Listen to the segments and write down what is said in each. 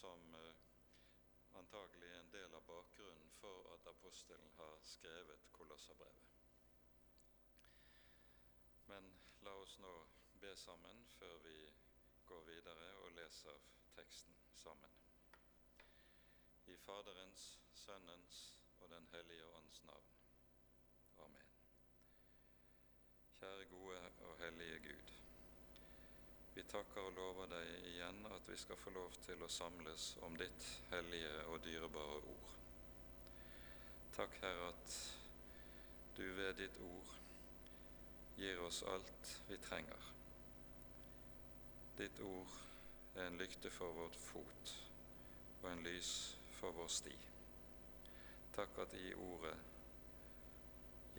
som antagelig er en del av bakgrunnen for at apostelen har skrevet Kolosserbrevet. Men la oss nå be sammen før vi går videre og leser teksten sammen. I Faderens, Sønnens og Den hellige ånds navn. Amen. Kjære gode og hellige Gud. Vi takker og lover deg igjen at vi skal få lov til å samles om ditt hellige og dyrebare ord. Takk, Herre, at du ved ditt ord gir oss alt vi trenger. Ditt ord er en lykte for vårt fot og en lys for vår sti. Takk at i ordet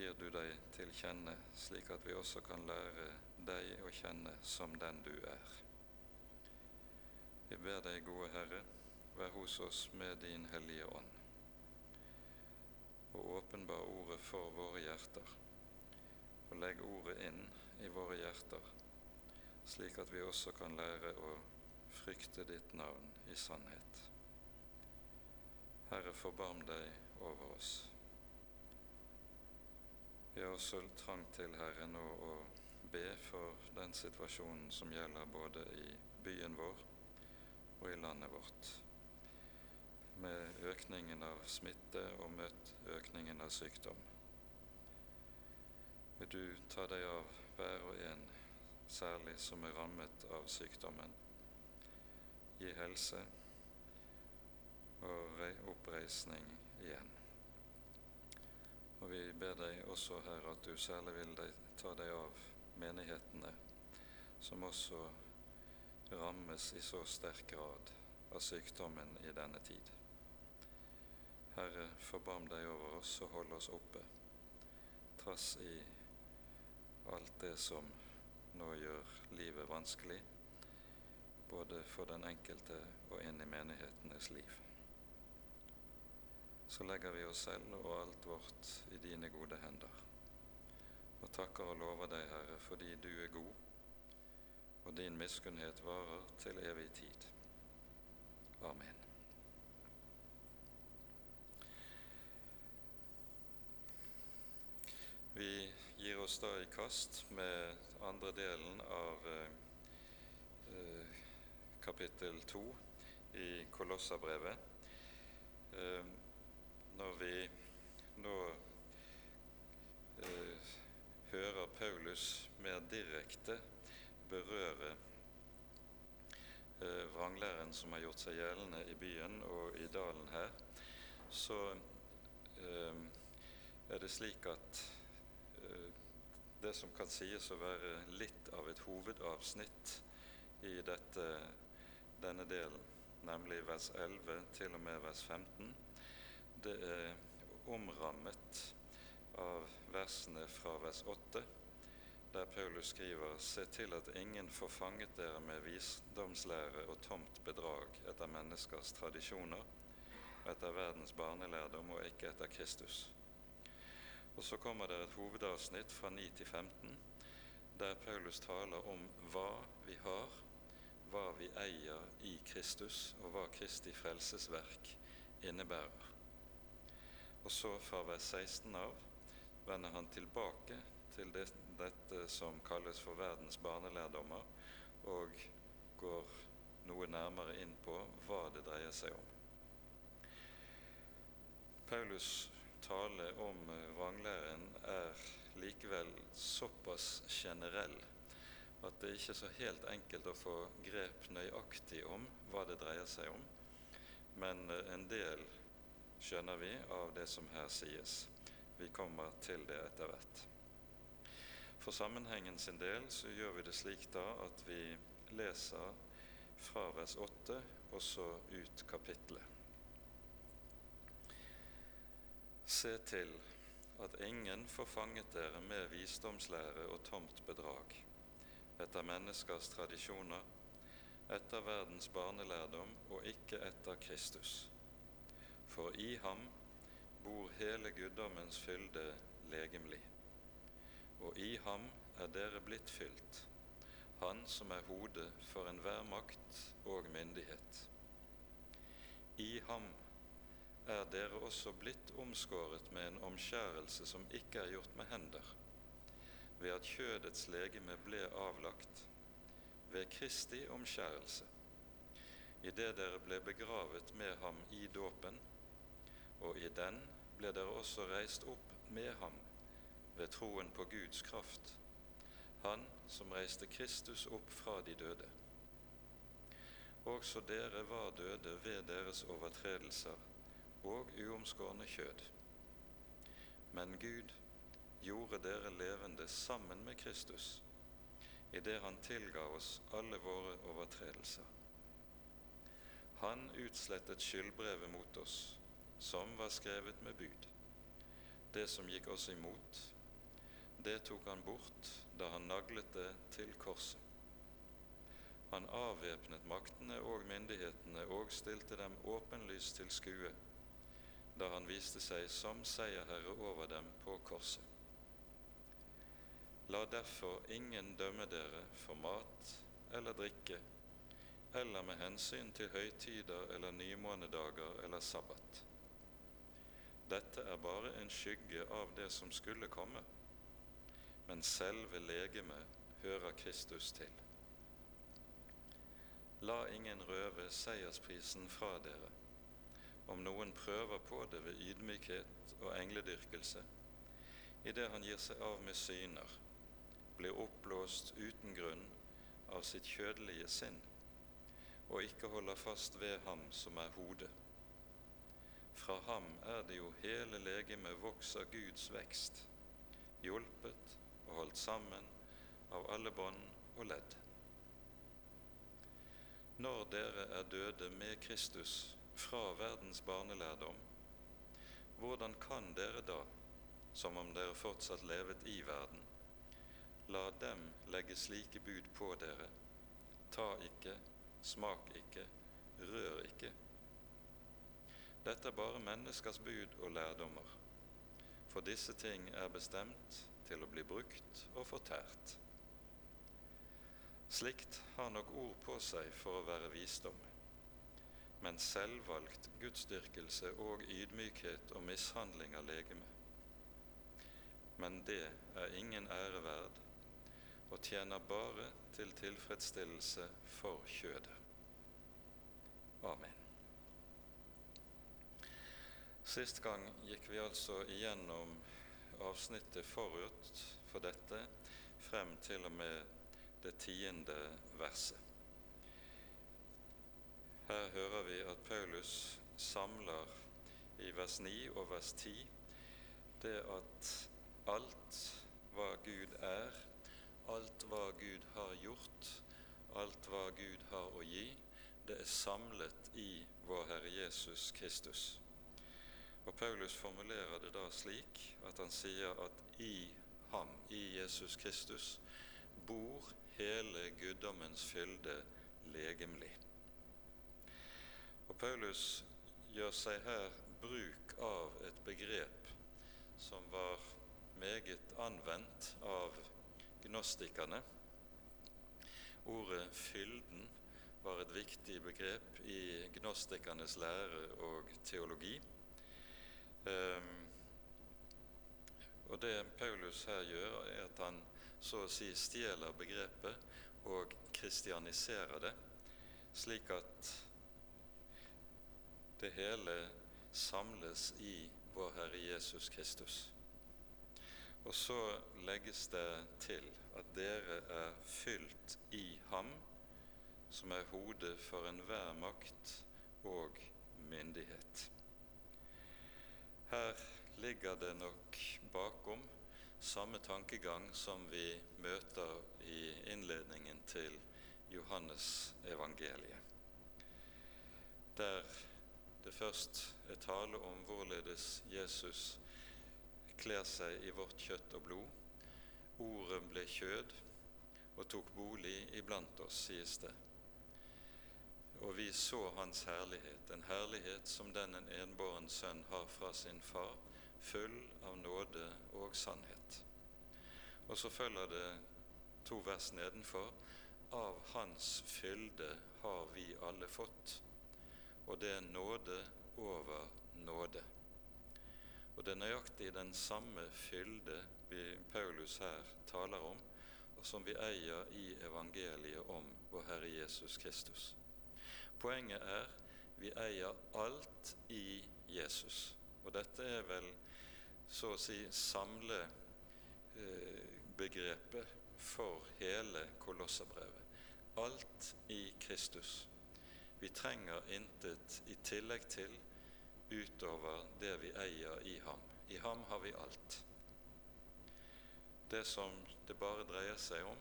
gir du deg til kjenne, slik at vi også kan lære deg å kjenne som den du er. Vi ber deg, gode Herre, vær hos oss med din Hellige Ånd, og åpenbar ordet for våre hjerter, og legg ordet inn i våre hjerter, slik at vi også kan lære å frykte ditt navn i sannhet. Herre, forbarm deg over oss. Vi har også trang til, Herre, nå å be for den situasjonen som gjelder både i byen vår og i landet vårt, med økningen av smitte og møtt økningen av sykdom. Vil du ta deg av hver og en, særlig som er rammet av sykdommen. Gi helse og oppreisning igjen. Og vi ber deg også, Herre, at du særlig vil ta deg av menighetene, som også rammes i så sterk grad av sykdommen i denne tid. Herre, forbarm deg over oss og hold oss oppe, trass i alt det som nå gjør livet vanskelig, både for den enkelte og inn i menighetenes liv så legger vi oss selv og alt vårt i dine gode hender. Og takker og lover deg, Herre, fordi du er god, og din miskunnhet varer til evig tid. Amen. Vi gir oss da i kast med andre delen av eh, kapittel to i Kolossabrevet. Eh, når vi nå eh, hører Paulus mer direkte berøre eh, vranglæren som har gjort seg gjeldende i byen og i dalen her, så eh, er det slik at eh, det som kan sies å være litt av et hovedavsnitt i dette, denne delen, nemlig vers 11 til og med vers 15, det er omrammet av versene fra vers 8, der Paulus skriver:" Se til at ingen får fanget dere med visdomslære og tomt bedrag etter menneskers tradisjoner, etter verdens barnelærdom og ikke etter Kristus. Og så kommer det et hovedavsnitt fra 9 til 15, der Paulus taler om hva vi har, hva vi eier i Kristus, og hva Kristi frelsesverk innebærer. Og så fra vers 16 av vender han tilbake til det, dette som kalles for verdens barnelærdommer, og går noe nærmere inn på hva det dreier seg om. Paulus tale om vranglæren er likevel såpass generell at det ikke er så helt enkelt å få grep nøyaktig om hva det dreier seg om, men en del skjønner vi av det som her sies. Vi kommer til det etter hvert. For sammenhengen sin del så gjør vi det slik da at vi leser fra vers 8 og så ut kapittelet. Se til at ingen får fanget dere med visdomslære og tomt bedrag, etter menneskers tradisjoner, etter verdens barnelærdom og ikke etter Kristus for i ham bor hele guddommens fylde legemlig. Og i ham er dere blitt fylt, han som er hodet for enhver makt og myndighet. I ham er dere også blitt omskåret med en omskjærelse som ikke er gjort med hender, ved at kjødets legeme ble avlagt ved Kristi omskjærelse, idet dere ble begravet med ham i dåpen, og i den ble dere også reist opp med ham ved troen på Guds kraft, Han som reiste Kristus opp fra de døde. Også dere var døde ved deres overtredelser og uomskårne kjød. Men Gud gjorde dere levende sammen med Kristus idet Han tilga oss alle våre overtredelser. Han utslettet skyldbrevet mot oss, som var skrevet med bud. Det som gikk oss imot, det tok han bort da han naglet det til korset. Han avvæpnet maktene og myndighetene og stilte dem åpenlyst til skue da han viste seg som seierherre over dem på korset. La derfor ingen dømme dere for mat eller drikke, eller med hensyn til høytider eller nymånedager eller sabbat. Dette er bare en skygge av det som skulle komme, men selve legemet hører Kristus til. La ingen røve seiersprisen fra dere om noen prøver på det ved ydmykhet og engledyrkelse, idet han gir seg av med syner, blir oppblåst uten grunn av sitt kjødelige sinn, og ikke holder fast ved ham som er hodet. Fra ham er det jo hele legemet vokser Guds vekst, hjulpet og holdt sammen av alle bånd og ledd. Når dere er døde med Kristus, fra verdens barnelærdom, hvordan kan dere da, som om dere fortsatt levet i verden, la dem legge slike bud på dere, ta ikke, smak ikke, rør ikke? Dette er bare menneskers bud og lærdommer, for disse ting er bestemt til å bli brukt og fortært. Slikt har nok ord på seg for å være visdom men selvvalgt gudsdyrkelse og ydmykhet og mishandling av legeme. Men det er ingen ære verd og tjener bare til tilfredsstillelse for kjødet. Amen. Sist gang gikk vi altså igjennom avsnittet forut for dette frem til og med det tiende verset. Her hører vi at Paulus samler i vers 9 og vers 10 det at alt hva Gud er, alt hva Gud har gjort, alt hva Gud har å gi, det er samlet i vår Herre Jesus Kristus. Og Paulus formulerer det da slik at han sier at i ham, i Jesus Kristus, bor hele guddommens fylde legemlig. Og Paulus gjør seg her bruk av et begrep som var meget anvendt av gnostikerne. Ordet 'fylden' var et viktig begrep i gnostikernes lære og teologi. Um, og det Paulus her gjør, er at han så å si stjeler begrepet og kristianiserer det, slik at det hele samles i vår Herre Jesus Kristus. Og så legges det til at dere er fylt i Ham, som er hodet for enhver makt og myndighet. Her ligger det nok bakom samme tankegang som vi møter i innledningen til Johannes evangeliet. Der det først er tale om hvorledes Jesus kler seg i vårt kjøtt og blod. Ordet ble kjød og tok bolig iblant oss, sies det. Og vi så Hans herlighet, en herlighet som den en enbåren sønn har fra sin far, full av nåde og sannhet. Og så følger det to vers nedenfor av Hans fylde har vi alle fått og det er nåde over nåde. Og det er nøyaktig den samme fylde vi, Paulus her taler om, og som vi eier i evangeliet om vår Herre Jesus Kristus. Poenget er vi eier alt i Jesus. Og dette er vel så å si samlebegrepet eh, for hele Kolosserbrevet. Alt i Kristus. Vi trenger intet i tillegg til utover det vi eier i ham. I ham har vi alt. Det som det bare dreier seg om,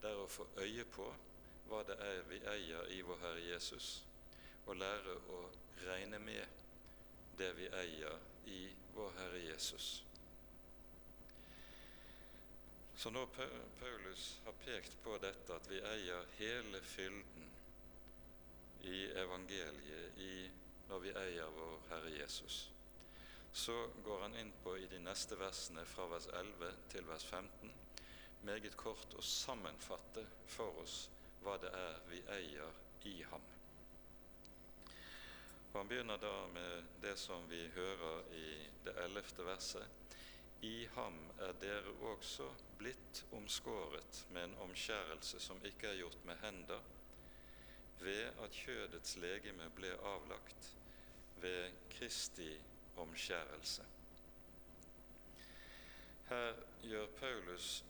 det er å få øye på hva det er vi eier i vår Herre Jesus, og lære å regne med det vi eier i vår Herre Jesus. Så når Paulus har pekt på dette, at vi eier hele fylden i evangeliet i, når vi eier vår Herre Jesus, så går han inn på i de neste versene fra vers 11 til vers 15 meget kort å sammenfatte for oss hva det er vi eier i ham. Og Han begynner da med det som vi hører i det ellevte verset. I ham er dere også blitt omskåret med en omskjærelse som ikke er gjort med hender, ved at kjødets legeme ble avlagt ved Kristi omskjærelse. Her gjør Paulus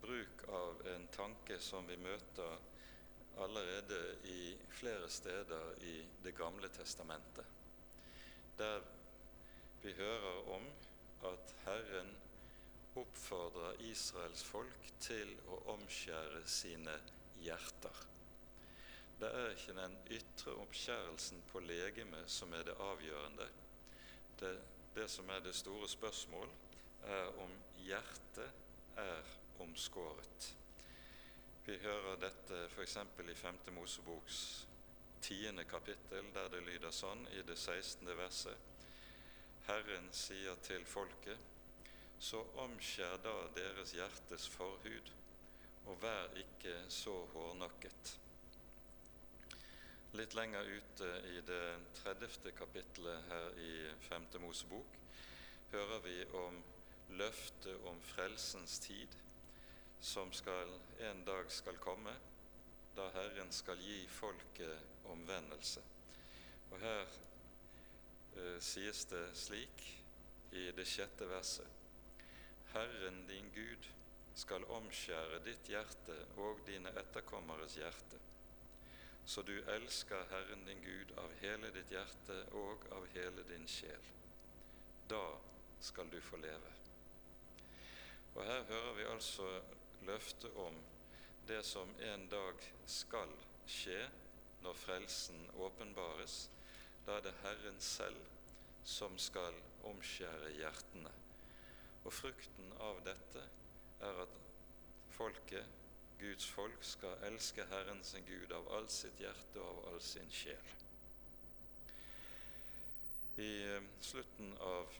bruk av en tanke som vi møter allerede i flere steder i Det gamle testamentet, der vi hører om at Herren oppfordrer Israels folk til å omskjære sine hjerter. Det er ikke den ytre omskjærelsen på legemet som er det avgjørende, det, det som er det store spørsmål, er om hjertet er omskåret. Vi hører dette f.eks. i 5. Moseboks tiende kapittel, der det lyder sånn i det 16. verset. Herren sier til folket, så omskjær da deres hjertes forhud, og vær ikke så hårnakket. Litt lenger ute i det 30. kapittelet her i 5. Mosebok hører vi om løftet om frelsens tid som skal, en dag skal komme, da Herren skal gi folket omvendelse. Og Her eh, sies det slik i det sjette verset Herren din Gud skal omskjære ditt hjerte og dine etterkommeres hjerte så du elsker Herren din Gud av hele ditt hjerte og av hele din sjel. Da skal du få leve. Og Her hører vi altså løftet om det som en dag skal skje når frelsen åpenbares. Da er det Herren selv som skal omskjære hjertene. Og frukten av dette er at folket Guds folk skal elske Herren sin Gud av all sitt hjerte og av all sin sjel. I eh, slutten av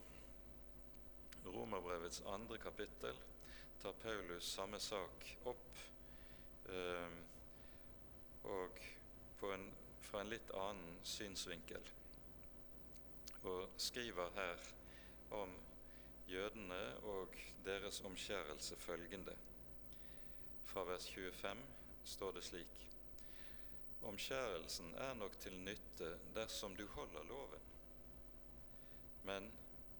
Romerbrevets andre kapittel tar Paulus samme sak opp, eh, og en, fra en litt annen synsvinkel, og skriver her om jødene og deres omskjærelse følgende fra vers 25 står det slik Omskjærelsen er nok til nytte dersom du holder loven. Men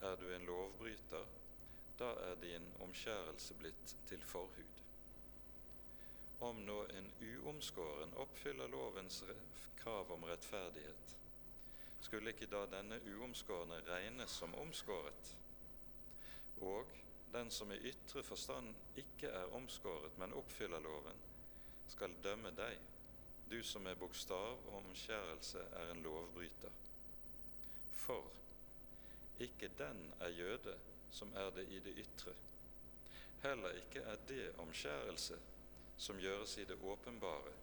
er du en lovbryter, da er din omskjærelse blitt til forhud. Om nå en uomskåren oppfyller lovens krav om rettferdighet, skulle ikke da denne uomskårne regnes som omskåret? Og den som i ytre forstand ikke er omskåret, men oppfyller loven, skal dømme deg, du som med bokstav og omskjærelse er en lovbryter. For ikke den er jøde som er det i det ytre. Heller ikke er det omskjærelse som gjøres i det åpenbare,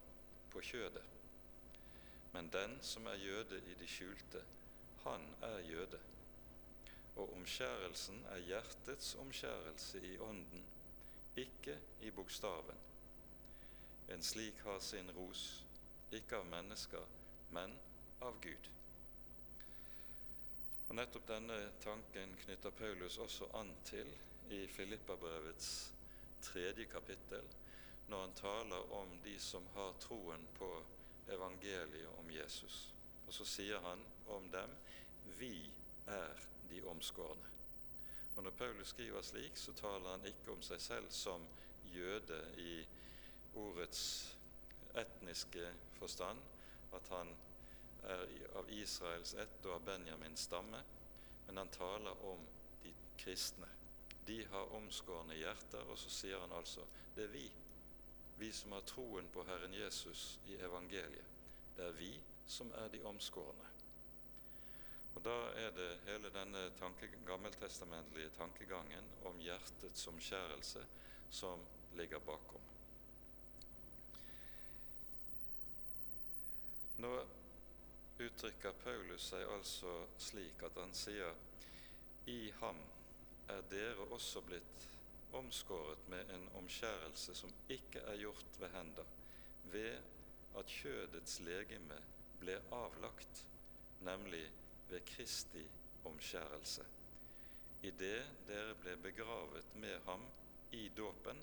på kjødet. Men den som er jøde i det skjulte, han er jøde og omskjærelsen er hjertets omskjærelse i ånden, ikke i bokstaven. En slik har sin ros, ikke av mennesker, men av Gud. Og Nettopp denne tanken knytter Paulus også an til i Filippabrevets tredje kapittel, når han taler om de som har troen på evangeliet om Jesus. Og så sier han om dem vi er de omskårne. Og Når Paulus skriver slik, så taler han ikke om seg selv som jøde i ordets etniske forstand, at han er av Israels ett og av Benjamins stamme, men han taler om de kristne. De har omskårne hjerter, og så sier han altså det er vi, vi som har troen på Herren Jesus i evangeliet. Det er vi som er de omskårne. Og Da er det hele denne tanke, gammeltestamentlige tankegangen om hjertets omskjærelse som ligger bakom. Nå uttrykker Paulus seg altså slik at han sier i ham er dere også blitt omskåret med en omskjærelse som ikke er gjort ved hender, ved at kjødets legeme ble avlagt, nemlig ved Kristi omskjærelse, idet dere ble begravet med ham i dåpen,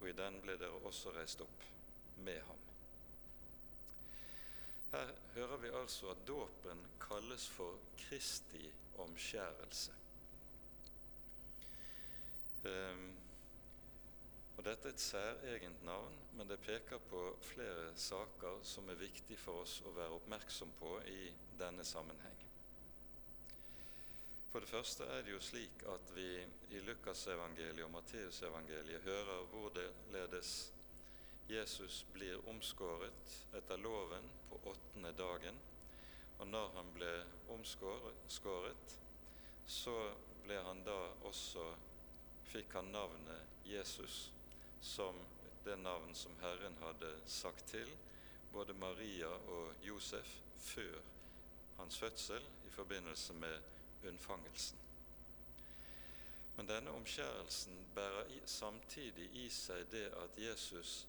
og i den ble dere også reist opp med ham. Her hører vi altså at dåpen kalles for Kristi omskjærelse. Um, og Dette er et særegent navn, men det peker på flere saker som er viktig for oss å være oppmerksom på i denne sammenheng. For det første er det jo slik at vi i Lukasevangeliet og Matteusevangeliet hører hvorledes Jesus blir omskåret etter loven på åttende dagen. Og når han ble omskåret, så ble han da også fikk han navnet Jesus, som det navn som Herren hadde sagt til både Maria og Josef før hans fødsel i forbindelse med unnfangelsen. Men denne omskjærelsen bærer samtidig i seg det at Jesus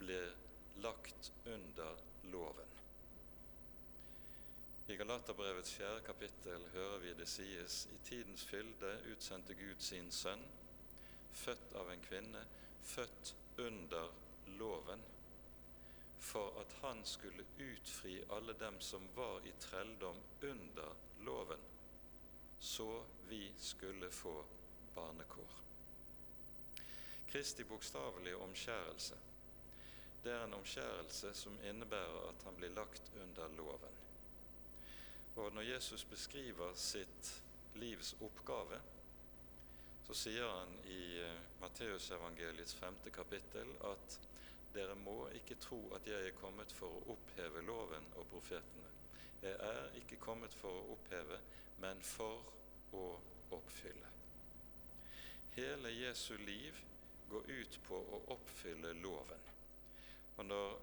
ble lagt under loven. I Galaterbrevets fjerde kapittel hører vi det sies i tidens fylde utsendte Gud sin sønn, født av en kvinne, født under loven, for at han skulle utfri alle dem som var i trelldom under loven, så vi skulle få barnekår. Kristi bokstavelige omskjærelse det er en omskjærelse som innebærer at han blir lagt under loven. Og når Jesus beskriver sitt livs oppgave, så sier han i uh, Matteusevangeliets femte kapittel at dere må ikke tro at jeg er kommet for å oppheve loven og profetene. Jeg er ikke kommet for å oppheve, men for å oppfylle. Hele Jesu liv går ut på å oppfylle loven. Og når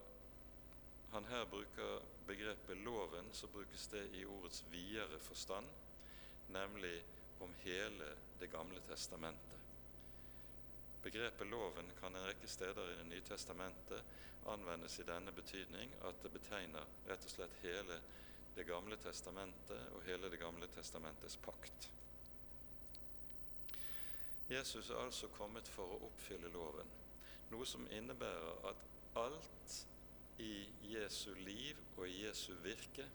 han her bruker begrepet 'loven', så brukes det i ordets videre forstand, nemlig om hele Det gamle testamentet. Begrepet 'loven' kan en rekke steder i Det nye testamentet anvendes i denne betydning at det betegner rett og slett hele Det gamle testamentet og hele Det gamle testamentets pakt. Jesus er altså kommet for å oppfylle loven, noe som innebærer at alt i Jesu liv og i Jesu virke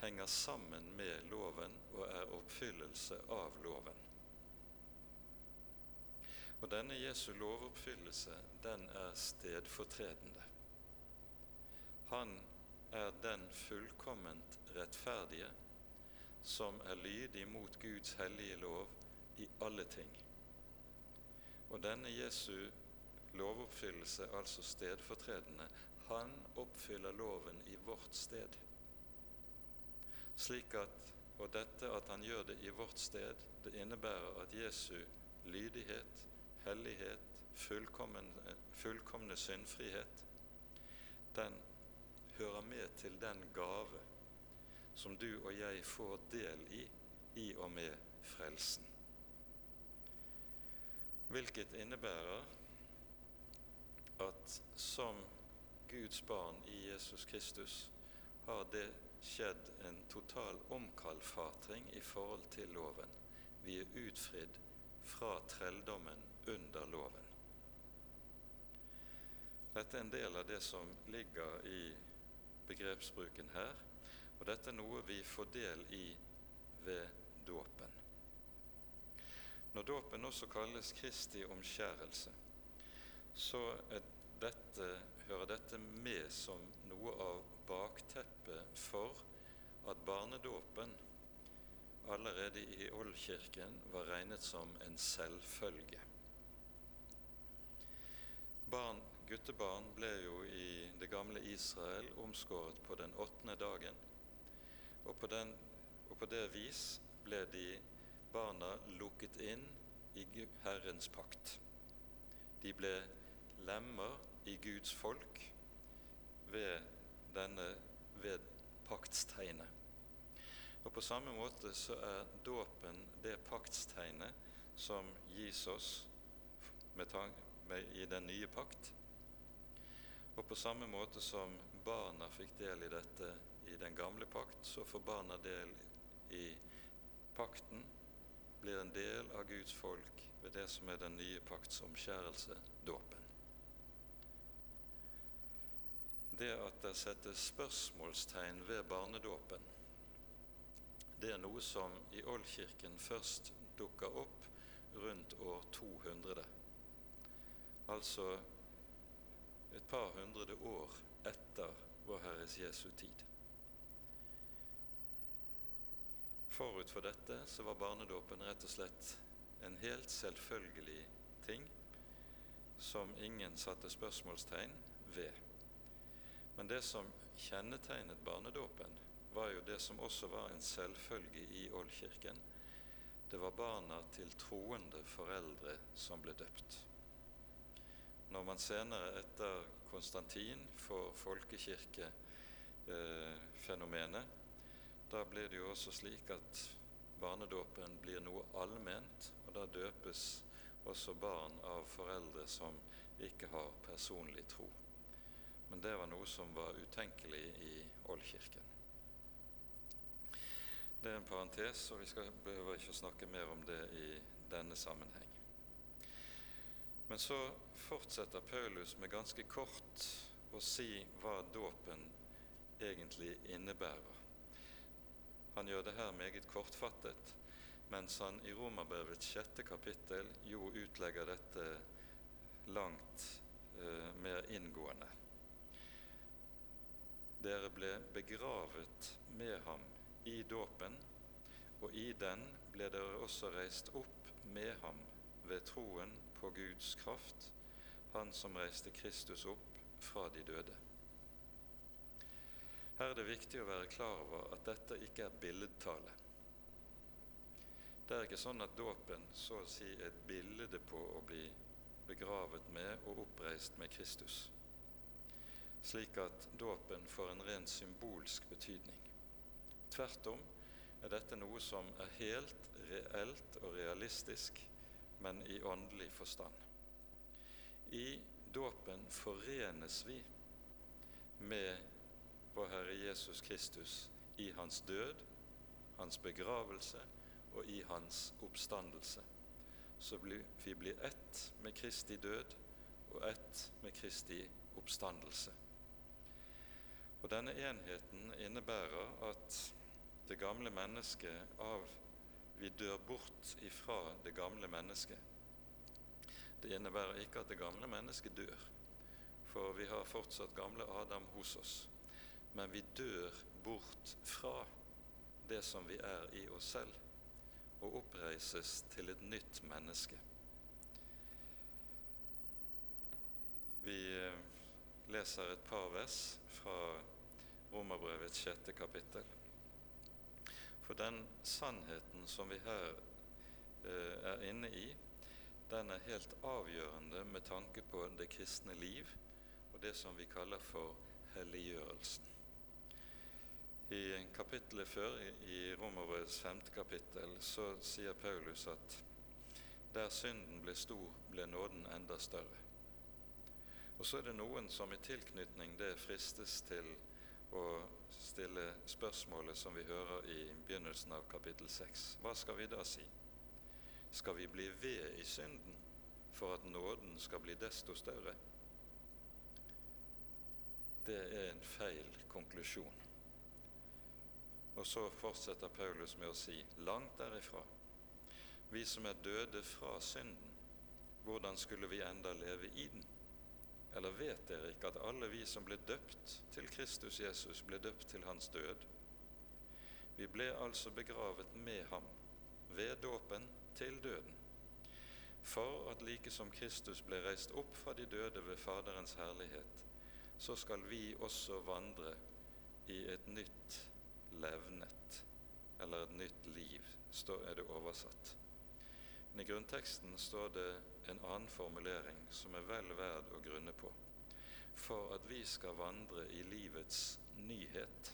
henger sammen med loven og er oppfyllelse av loven. Og denne Jesu lovoppfyllelse, den er stedfortredende. Han er den fullkomment rettferdige som er lydig mot Guds hellige lov i alle ting. Og denne Jesu lovoppfyllelse altså stedfortredende. Han oppfyller loven i vårt sted. Slik at, Og dette at han gjør det i vårt sted, det innebærer at Jesu lydighet, hellighet, fullkomne, fullkomne syndfrihet, den hører med til den gave som du og jeg får del i i og med frelsen. Hvilket innebærer at som Guds barn i Jesus Kristus har det skjedd en total omkalfatring i forhold til loven. Vi er utfridd fra trelldommen under loven. Dette er en del av det som ligger i begrepsbruken her, og dette er noe vi får del i ved dåpen. Når dåpen også kalles Kristi omskjærelse, så dette, hører dette med som noe av bakteppet for at barnedåpen allerede i oldkirken var regnet som en selvfølge. Barn Guttebarn ble jo i det gamle Israel omskåret på den åttende dagen, og på, den, og på det vis ble de barna lukket inn i Herrens pakt. De ble lemmer i Guds folk ved denne ved paktstegnet. Og På samme måte så er dåpen det paktstegnet som gis oss med, med, i den nye pakt, og på samme måte som barna fikk del i dette i den gamle pakt, så får barna del i pakten, blir en del av Guds folk ved det som er den nye pakts omskjærelse, dåpen. Det at det settes spørsmålstegn ved barnedåpen, det er noe som i Oldkirken først dukker opp rundt år 200. Altså et par hundre år etter Vår Herres Jesu tid. Forut for dette så var barnedåpen rett og slett en helt selvfølgelig ting som ingen satte spørsmålstegn ved. Men det som kjennetegnet barnedåpen, var jo det som også var en selvfølge i Oldkirken. Det var barna til troende foreldre som ble døpt. Når man senere etter Konstantin får folkekirkefenomenet, da blir det jo også slik at barnedåpen blir noe allment, og da døpes også barn av foreldre som ikke har personlig tro. Men det var noe som var utenkelig i Oldkirken. Det er en parentes, og vi skal, behøver ikke snakke mer om det i denne sammenheng. Men så fortsetter Paulus med ganske kort å si hva dåpen egentlig innebærer. Han gjør det her meget kortfattet, mens han i Romerbrevets sjette kapittel jo utlegger dette langt eh, mer inngående. Dere ble begravet med ham i dåpen, og i den ble dere også reist opp med ham ved troen på Guds kraft, Han som reiste Kristus opp fra de døde. Her er det viktig å være klar over at dette ikke er billedtale. Det er ikke sånn at dåpen så å si er et bilde på å bli begravet med og oppreist med Kristus, slik at dåpen får en rent symbolsk betydning. Tvert om er dette noe som er helt reelt og realistisk men i åndelig forstand. I dåpen forenes vi med vår Herre Jesus Kristus i hans død, hans begravelse og i hans oppstandelse. Så vi blir ett med Kristi død og ett med Kristi oppstandelse. Og Denne enheten innebærer at det gamle mennesket av vi dør bort ifra det gamle mennesket. Det innebærer ikke at det gamle mennesket dør, for vi har fortsatt gamle Adam hos oss. Men vi dør bort fra det som vi er i oss selv, og oppreises til et nytt menneske. Vi eh, leser et par vers fra Romerbrevets sjette kapittel. For den sannheten som vi her eh, er inne i, den er helt avgjørende med tanke på det kristne liv og det som vi kaller for helliggjørelsen. I kapittelet før, i Romerbrevets femte kapittel, så sier Paulus at der synden ble stor, ble nåden enda større. Og så er det noen som i tilknytning det fristes til å stille spørsmålet som vi hører i begynnelsen av kapittel 6. Hva skal vi da si? Skal vi bli ved i synden for at nåden skal bli desto større? Det er en feil konklusjon. Og så fortsetter Paulus med å si langt derifra. Vi som er døde fra synden, hvordan skulle vi enda leve i den? Eller vet dere ikke at alle vi som ble døpt til Kristus Jesus, ble døpt til hans død? Vi ble altså begravet med ham ved dåpen til døden, for at like som Kristus ble reist opp fra de døde ved Faderens herlighet, så skal vi også vandre i et nytt levnet, eller et nytt liv, er det oversatt. Men i grunnteksten står det en annen formulering som er vel verd å grunne på. For at vi skal vandre i livets nyhet.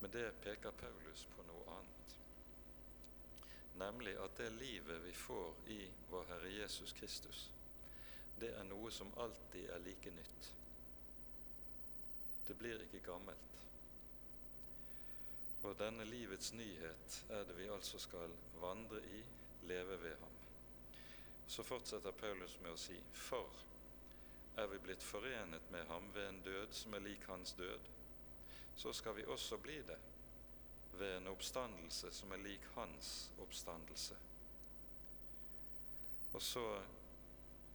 Men det peker Paulus på noe annet. Nemlig at det livet vi får i vår Herre Jesus Kristus, det er noe som alltid er like nytt. Det blir ikke gammelt. Og denne livets nyhet er det vi altså skal vandre i, leve ved ham. Så fortsetter Paulus med å si for er vi blitt forenet med ham ved en død som er lik hans død, så skal vi også bli det ved en oppstandelse som er lik hans oppstandelse. Og så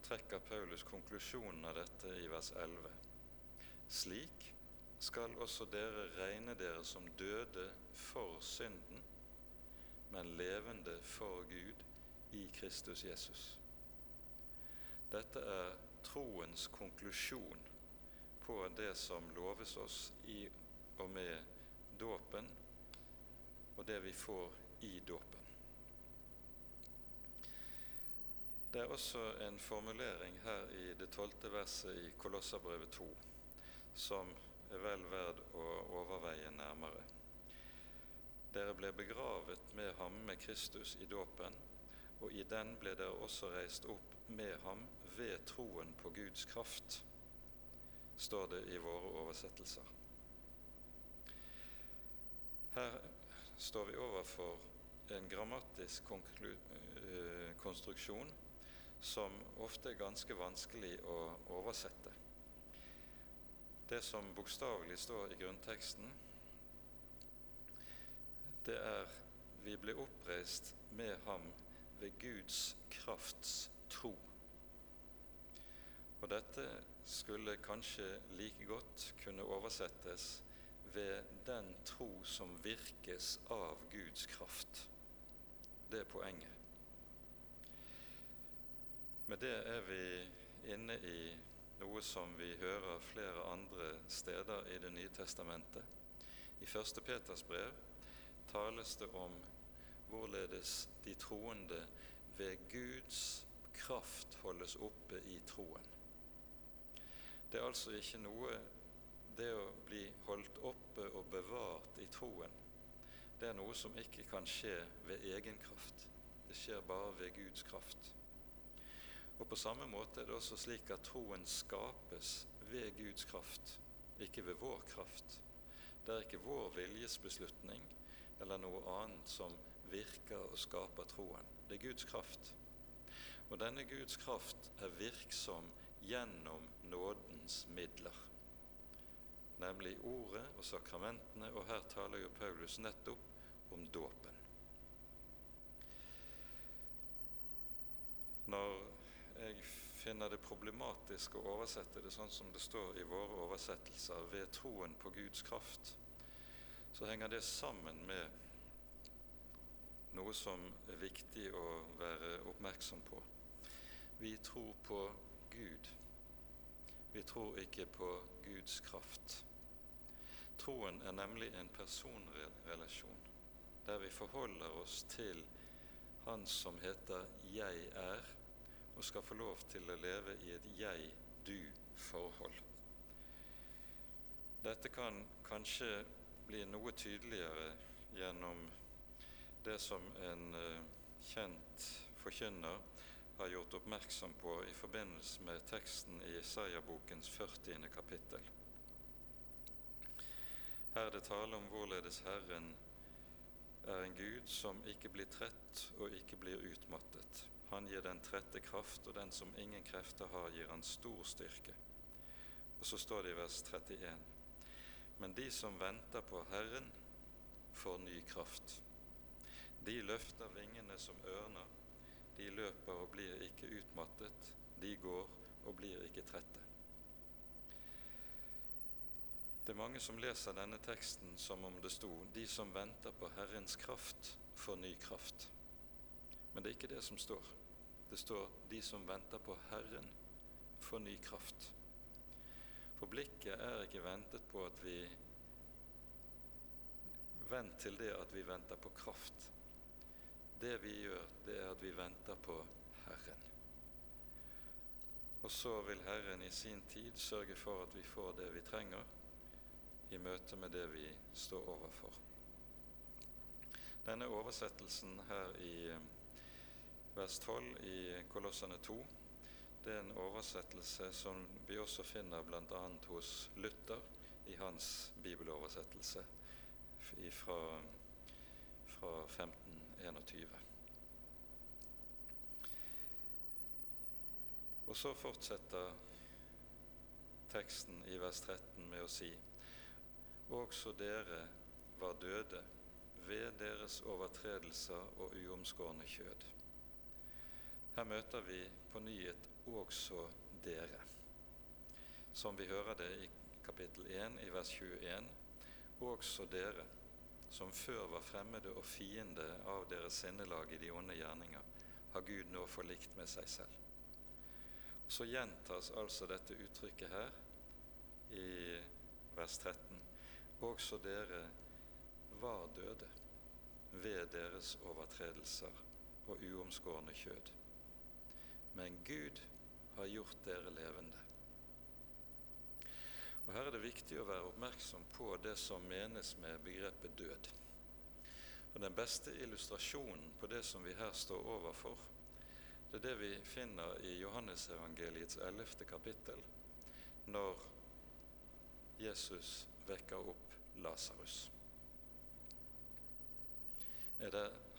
trekker Paulus konklusjonen av dette i vers 11. Slik skal også dere regne dere som døde for synden, men levende for Gud i Kristus Jesus. Dette er troens konklusjon på det som loves oss i og med dåpen, og det vi får i dåpen. Det er også en formulering her i det tolvte verset i Kolosserbrevet 2 som er vel verd å overveie nærmere. Dere ble begravet med ham med Kristus i dåpen, og i den ble dere også reist opp med ham ved troen på Guds kraft, står det i våre oversettelser. Her står vi overfor en grammatisk eh, konstruksjon som ofte er ganske vanskelig å oversette. Det som bokstavelig står i grunnteksten, det er vi ble oppreist med ham ved Guds krafts tro. Og dette skulle kanskje like godt kunne oversettes ved den tro som virkes av Guds kraft. Det er poenget. Med det er vi inne i noe som vi hører flere andre steder i Det nye testamentet. I 1. Peters brev tales det om hvorledes de troende ved Guds kraft holdes oppe i troen. Det er altså ikke noe det å bli holdt oppe og bevart i troen. Det er noe som ikke kan skje ved egen kraft. Det skjer bare ved Guds kraft. Og På samme måte er det også slik at troen skapes ved Guds kraft, ikke ved vår kraft. Det er ikke vår viljesbeslutning eller noe annet som virker og skaper troen. Det er Guds kraft. Og denne Guds kraft er virksom gjennom nådens midler, nemlig ordet og sakramentene, og her taler jo Paulus nettopp om dåpen. Når jeg finner det problematisk å oversette det sånn som det står i våre oversettelser, ved troen på Guds kraft, så henger det sammen med noe som er viktig å være oppmerksom på. Vi tror på Gud. Vi tror ikke på Guds kraft. Troen er nemlig en personrelasjon der vi forholder oss til Han som heter 'Jeg er', og skal få lov til å leve i et jeg-du-forhold. Dette kan kanskje bli noe tydeligere gjennom det som en uh, kjent forkynner har gjort oppmerksom på i forbindelse med teksten i Isaiah-bokens 40. kapittel. Her er det tale om hvorledes Herren er en Gud som ikke blir trett og ikke blir utmattet. Han gir den trette kraft, og den som ingen krefter har, gir han stor styrke. Og så står det i vers 31.: Men de som venter på Herren, får ny kraft. De løfter vingene som ørner, de løper og blir ikke utmattet, de går og blir ikke trette. Det er mange som leser denne teksten som om det sto 'De som venter på Herrens kraft, får ny kraft'. Men det er ikke det som står. Det står 'De som venter på Herren, får ny kraft'. For blikket er ikke ventet på at vi Vent til det at vi venter på kraft. Det vi gjør, det er at vi venter på Herren. Og så vil Herren i sin tid sørge for at vi får det vi trenger i møte med det vi står overfor. Denne oversettelsen her i vers 12 i Kolossene 2 det er en oversettelse som vi også finner bl.a. hos Luther i hans bibeloversettelse fra, fra 1521. Og så fortsetter teksten i vers 13 med å si også dere var døde ved deres overtredelser og uomskårne kjød. Her møter vi på ny et 'også dere', som vi hører det i kapittel 1 i vers 21. Også dere, som før var fremmede og fiende av deres sinnelag i de onde gjerninger, har Gud nå forlikt med seg selv. Så gjentas altså dette uttrykket her i vers 13. Også dere var døde ved deres overtredelser og uomskårne kjød men Gud har gjort dere levende. Og Her er det viktig å være oppmerksom på det som menes med begrepet død. Og Den beste illustrasjonen på det som vi her står overfor, det er det vi finner i Johannesevangeliets 11. kapittel, når Jesus vekker opp Lasarus.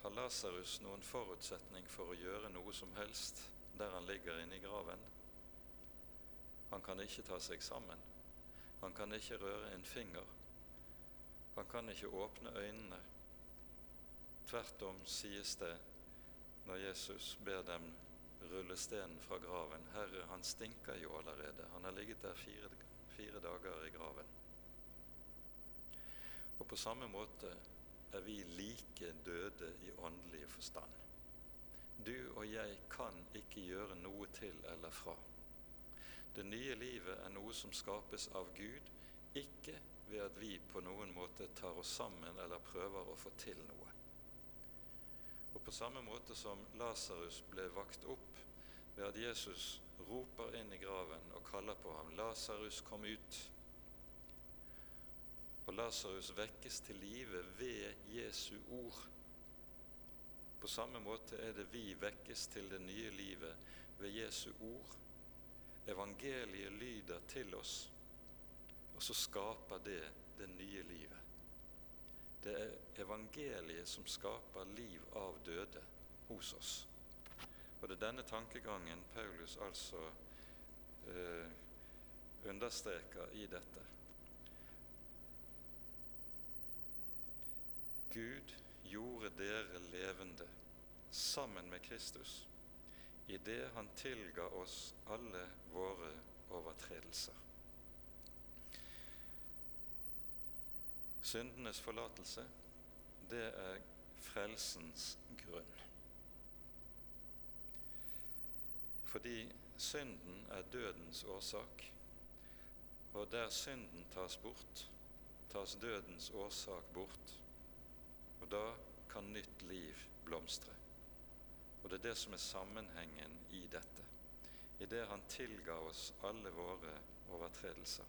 Har Lasarus noen forutsetning for å gjøre noe som helst der han ligger inne i graven. Han kan ikke ta seg sammen. Han kan ikke røre en finger. Han kan ikke åpne øynene. Tvert om sies det når Jesus ber dem rulle stenen fra graven. Herre, han stinker jo allerede. Han har ligget der fire, fire dager i graven. Og på samme måte er vi like døde i åndelig forstand. Du og jeg kan ikke gjøre noe til eller fra. Det nye livet er noe som skapes av Gud, ikke ved at vi på noen måte tar oss sammen eller prøver å få til noe. Og På samme måte som Lasarus ble vakt opp ved at Jesus roper inn i graven og kaller på ham 'Lasarus, kom ut', og Lasarus vekkes til live ved Jesu ord på samme måte er det vi vekkes til det nye livet ved Jesu ord. Evangeliet lyder til oss, og så skaper det det nye livet. Det er evangeliet som skaper liv av døde hos oss. Og det er denne tankegangen Paulus altså eh, understreker i dette. Gud gjorde dere levende sammen med Kristus idet han tilga oss alle våre overtredelser. Syndenes forlatelse, det er frelsens grunn. Fordi synden er dødens årsak, og der synden tas bort, tas dødens årsak bort og da kan nytt liv blomstre. Og det er det som er sammenhengen i dette. I det han tilga oss alle våre overtredelser.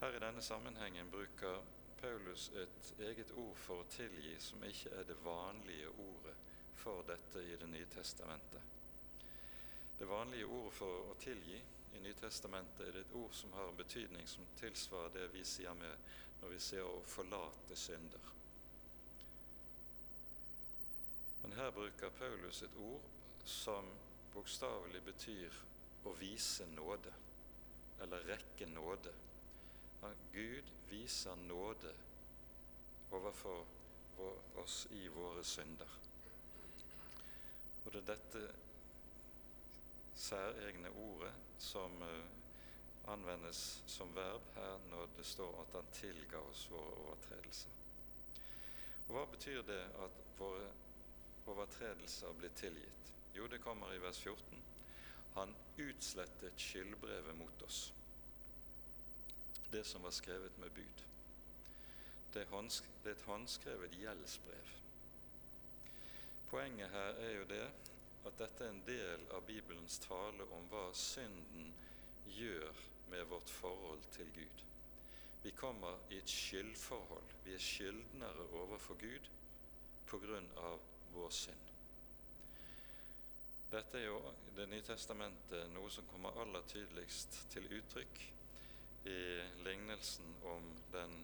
Her i denne sammenhengen bruker Paulus et eget ord for å tilgi som ikke er det vanlige ordet for dette i Det nye testamentet. Det vanlige ordet for å tilgi i Nytestamentet er det et ord som har en betydning som tilsvarer det vi sier med når vi sier å forlate synder. Men her bruker Paulus et ord som bokstavelig betyr å vise nåde, eller rekke nåde. Gud viser nåde overfor oss i våre synder. Og det er dette særegne ordet som uh, anvendes som verb her når det står at Han tilga oss våre overtredelser. Og Hva betyr det at våre overtredelser blir tilgitt? Jo, det kommer i vers 14. Han utslettet skyldbrevet mot oss, det som var skrevet med bud. Det er et håndskrevet gjeldsbrev. Poenget her er jo det at dette er en del av Bibelens tale om hva synden gjør med vårt forhold til Gud. Vi kommer i et skyldforhold. Vi er skyldnere overfor Gud av vår synd. Dette er jo Det nye testamentet noe som kommer aller tydeligst til uttrykk i lignelsen om den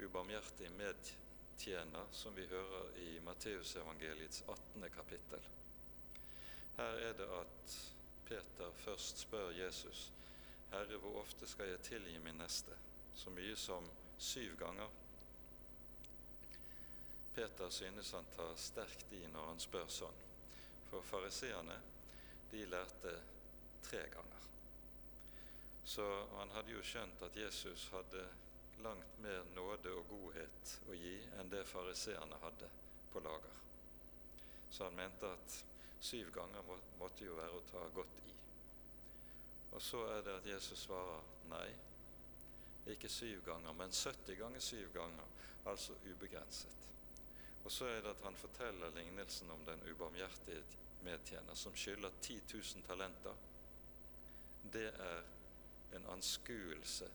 ubarmhjertige medtjener som vi hører i Matteusevangeliets 18. kapittel. Her er det at Peter først spør Jesus, 'Herre, hvor ofte skal jeg tilgi min neste?' Så mye som syv ganger. Peter synes han tar sterkt i når han spør sånn. For fariseerne, de lærte tre ganger. Så han hadde jo skjønt at Jesus hadde langt mer nåde og godhet å gi enn det fariseerne hadde på lager. Så han mente at syv ganger må, måtte jo være å ta godt i. Og så er det at Jesus svarer nei, ikke syv ganger, men 70 ganger syv ganger, altså ubegrenset. Og så er det at han forteller lignelsen om den ubarmhjertige medtjener som skylder 10 000 talenter. Det er en anskuelse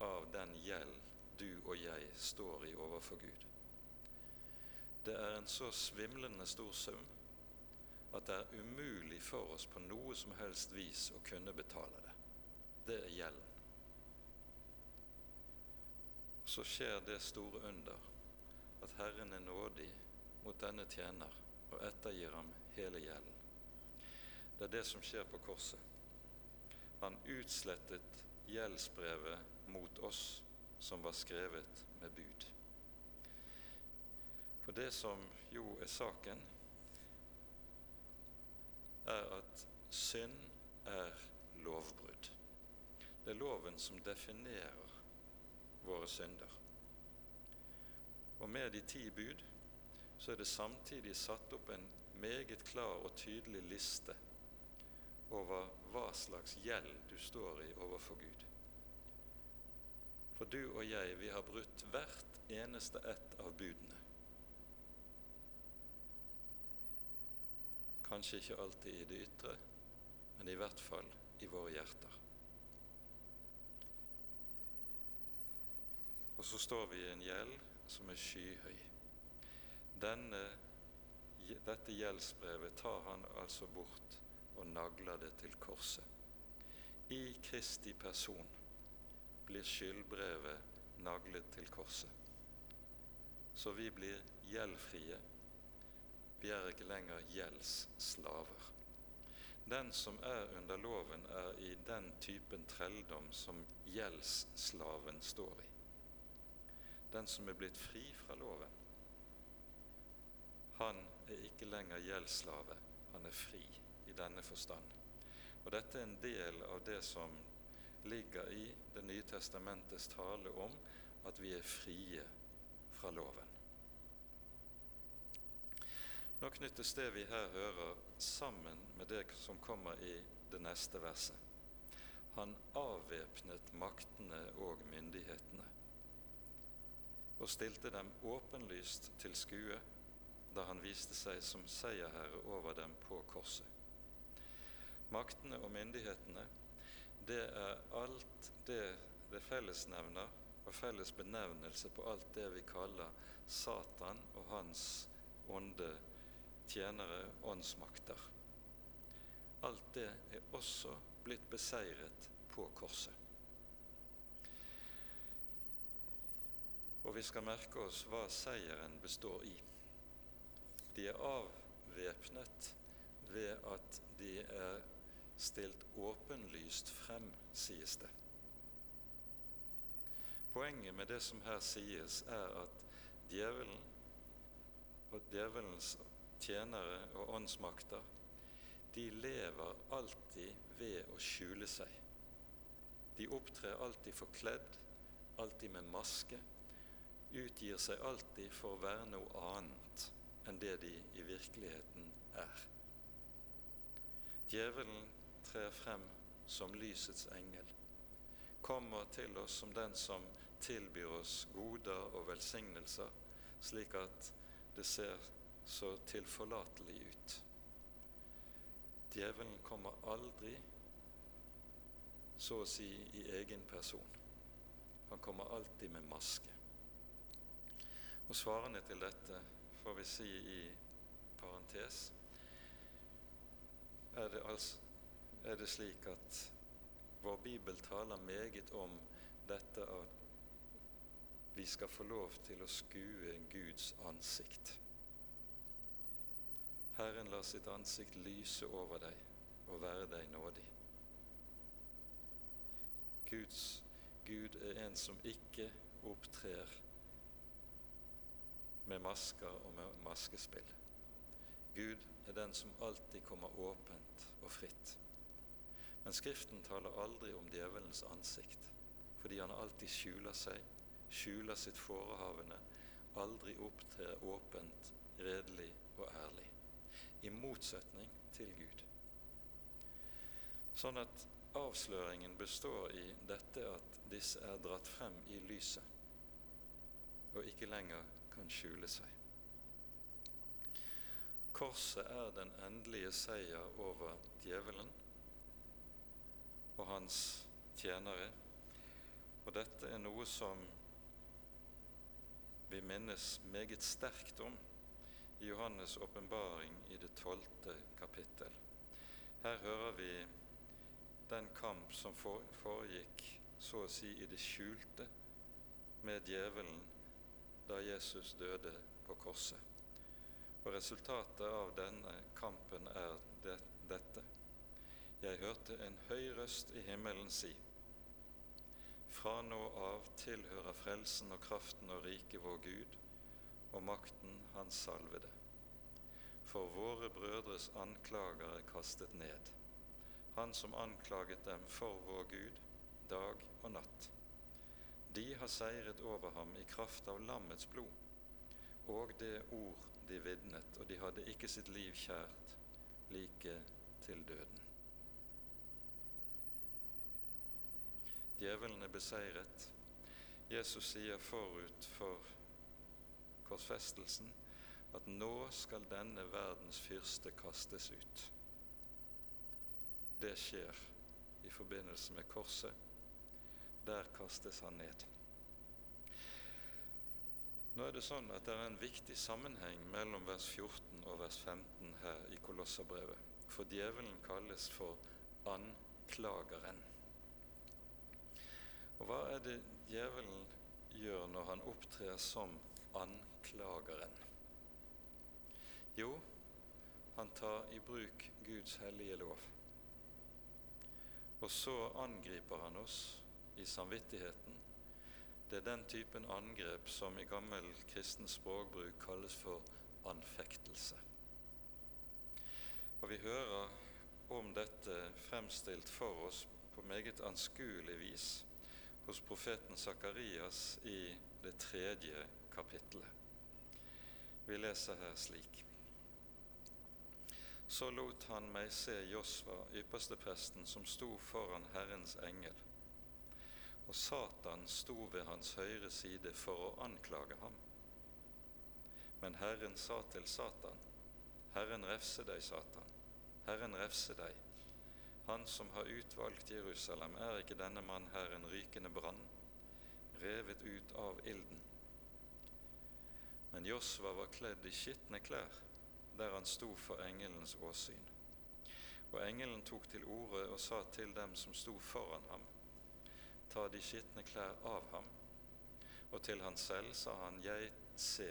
av den gjeld du og jeg står i overfor Gud. Det er en så svimlende stor sum at det er umulig for oss på noe som helst vis å kunne betale det. Det er gjelden. Så skjer det store under at Herren er nådig mot denne tjener og ettergir ham hele gjelden. Det er det som skjer på korset. Han utslettet gjeldsbrevet mot oss som var skrevet med bud. For det som jo er saken, er at synd er lovbrudd. Det er loven som definerer våre synder. Og med de ti bud så er det samtidig satt opp en meget klar og tydelig liste over hva slags gjeld du står i overfor Gud. For du og jeg, vi har brutt hvert eneste ett av budene. Kanskje ikke alltid i det ytre, men i hvert fall i våre hjerter. Og så står vi i en gjeld som er skyhøy. Denne, dette gjeldsbrevet tar han altså bort og nagler det til korset. I Kristi person blir skyldbrevet naglet til korset. Så vi blir gjeldfrie. Vi er ikke lenger gjeldsslaver. Den som er under loven, er i den typen trelldom som gjeldsslaven står i den som er blitt fri fra loven, han er ikke lenger gjeldsslave, han er fri i denne forstand. Og dette er en del av det som ligger i Det nye testamentets tale om at vi er frie fra loven. Nå knyttes det vi her hører, sammen med det som kommer i det neste verset. Han avvæpnet maktene og myndighetene og stilte dem åpenlyst til skue da han viste seg som seierherre over dem på korset. Maktene og myndighetene, det er alt det det fellesnevner og felles benevnelse på alt det vi kaller Satan og hans ånde, tjenere, åndsmakter. Alt det er også blitt beseiret på korset. Og vi skal merke oss hva seieren består i. De er avvæpnet ved at de er stilt åpenlyst frem, sies det. Poenget med det som her sies, er at djevelen og djevelens tjenere og åndsmakter, de lever alltid ved å skjule seg. De opptrer alltid forkledd, alltid med maske, utgir seg alltid for å være noe annet enn det de i virkeligheten er. Djevelen trer frem som lysets engel, kommer til oss som den som tilbyr oss goder og velsignelser, slik at det ser så tilforlatelig ut. Djevelen kommer aldri så å si i egen person. Han kommer alltid med maske. Og svarene til dette får vi si i parentes er det, altså, er det slik at vår bibel taler meget om dette at vi skal få lov til å skue Guds ansikt. Herren lar sitt ansikt lyse over deg og være deg nådig. Guds, Gud er en som ikke opptrer med masker og med maskespill. Gud er den som alltid kommer åpent og fritt. Men Skriften taler aldri om djevelens ansikt, fordi han alltid skjuler seg skjuler sitt forehavende, aldri opptrer åpent, redelig og ærlig, i motsetning til Gud. Sånn at avsløringen består i dette at disse er dratt frem i lyset og ikke lenger kan skjule seg. Korset er den endelige seier over djevelen og hans tjenere, og dette er noe som vi minnes meget sterkt om i Johannes' åpenbaring i det tolvte kapittel. Her hører vi den kamp som foregikk så å si i det skjulte med djevelen da Jesus døde på korset. Og Resultatet av denne kampen er det, dette. Jeg hørte en høy røst i himmelen si:" Fra nå av tilhører frelsen og kraften og riket vår Gud og makten Hans salvede. For våre brødres anklager er kastet ned, han som anklaget dem for vår Gud dag og natt. De har seiret over ham i kraft av lammets blod og det ord de vitnet, og de hadde ikke sitt liv kjært like til døden. Djevelen er beseiret. Jesus sier forut for korsfestelsen at nå skal denne verdens fyrste kastes ut. Det skjer i forbindelse med korset. Der kastes han ned. Nå er det sånn at det er en viktig sammenheng mellom vers 14 og vers 15 her i Kolosserbrevet. For djevelen kalles for anklageren. Og hva er det djevelen gjør når han opptrer som anklageren? Jo, han tar i bruk Guds hellige lov. Og så angriper han oss i samvittigheten. Det er den typen angrep som i gammel kristen språkbruk kalles for anfektelse. Og vi hører om dette fremstilt for oss på meget anskuelig vis hos profeten Sakarias i det tredje kapittelet. Vi leser her slik. Så lot han meg se Josva, ypperstepresten, som sto foran Herrens engel. Og Satan sto ved hans høyre side for å anklage ham. Men Herren sa til Satan, Herren refse deg, Satan, Herren refse deg. Han som har utvalgt Jerusalem, er ikke denne mann her en rykende brann, revet ut av ilden? Men Josva var kledd i skitne klær der han sto for engelens åsyn. Og engelen tok til orde og sa til dem som sto foran ham, ta de skitne klær av ham. Og til han selv sa han, jeg se,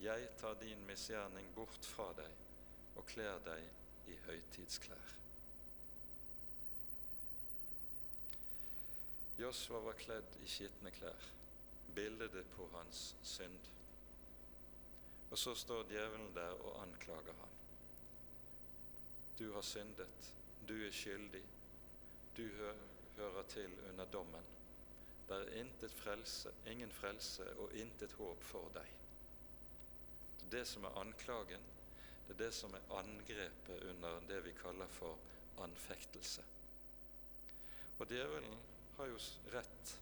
jeg tar din misgjerning bort fra deg og kler deg i høytidsklær. Josva var kledd i skitne klær, bildet på hans synd. Og så står djevelen der og anklager ham. Du har syndet, du er skyldig, du hører til under dommen. Det er intet frelse, ingen frelse og intet håp for deg. Det er det som er anklagen, det er det som er angrepet under det vi kaller for anfektelse. Og djevelen har jo rett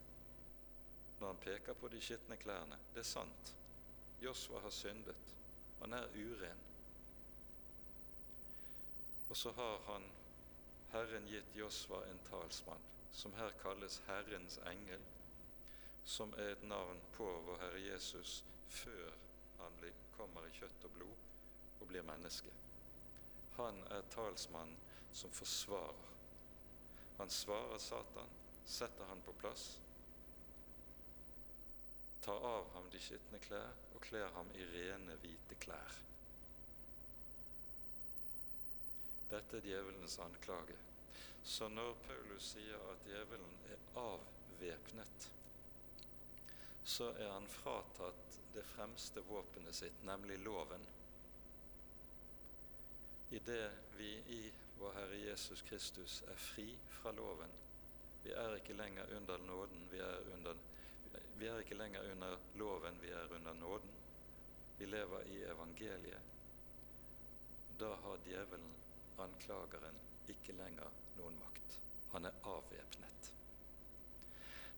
når han peker på de skitne klærne. Det er sant. Josva har syndet. Han er uren. Og så har han Herren gitt Josva en talsmann, som her kalles Herrens engel, som er et navn på vår Herre Jesus før han kommer i kjøtt og blod og blir menneske. Han er talsmannen som forsvarer. Han svarer Satan, setter han på plass, tar av ham de skitne klær og kler ham i rene, hvite klær. Dette er djevelens anklage. Så når Paulus sier at djevelen er avvæpnet, så er han fratatt det fremste våpenet sitt, nemlig loven. I det vi i vår Herre Jesus Kristus er fri fra loven. Vi er ikke lenger under nåden, vi er, under, vi er ikke lenger under loven, vi er under nåden. Vi lever i evangeliet. Da har djevelen anklageren ikke lenger noen makt. Han er avvæpnet.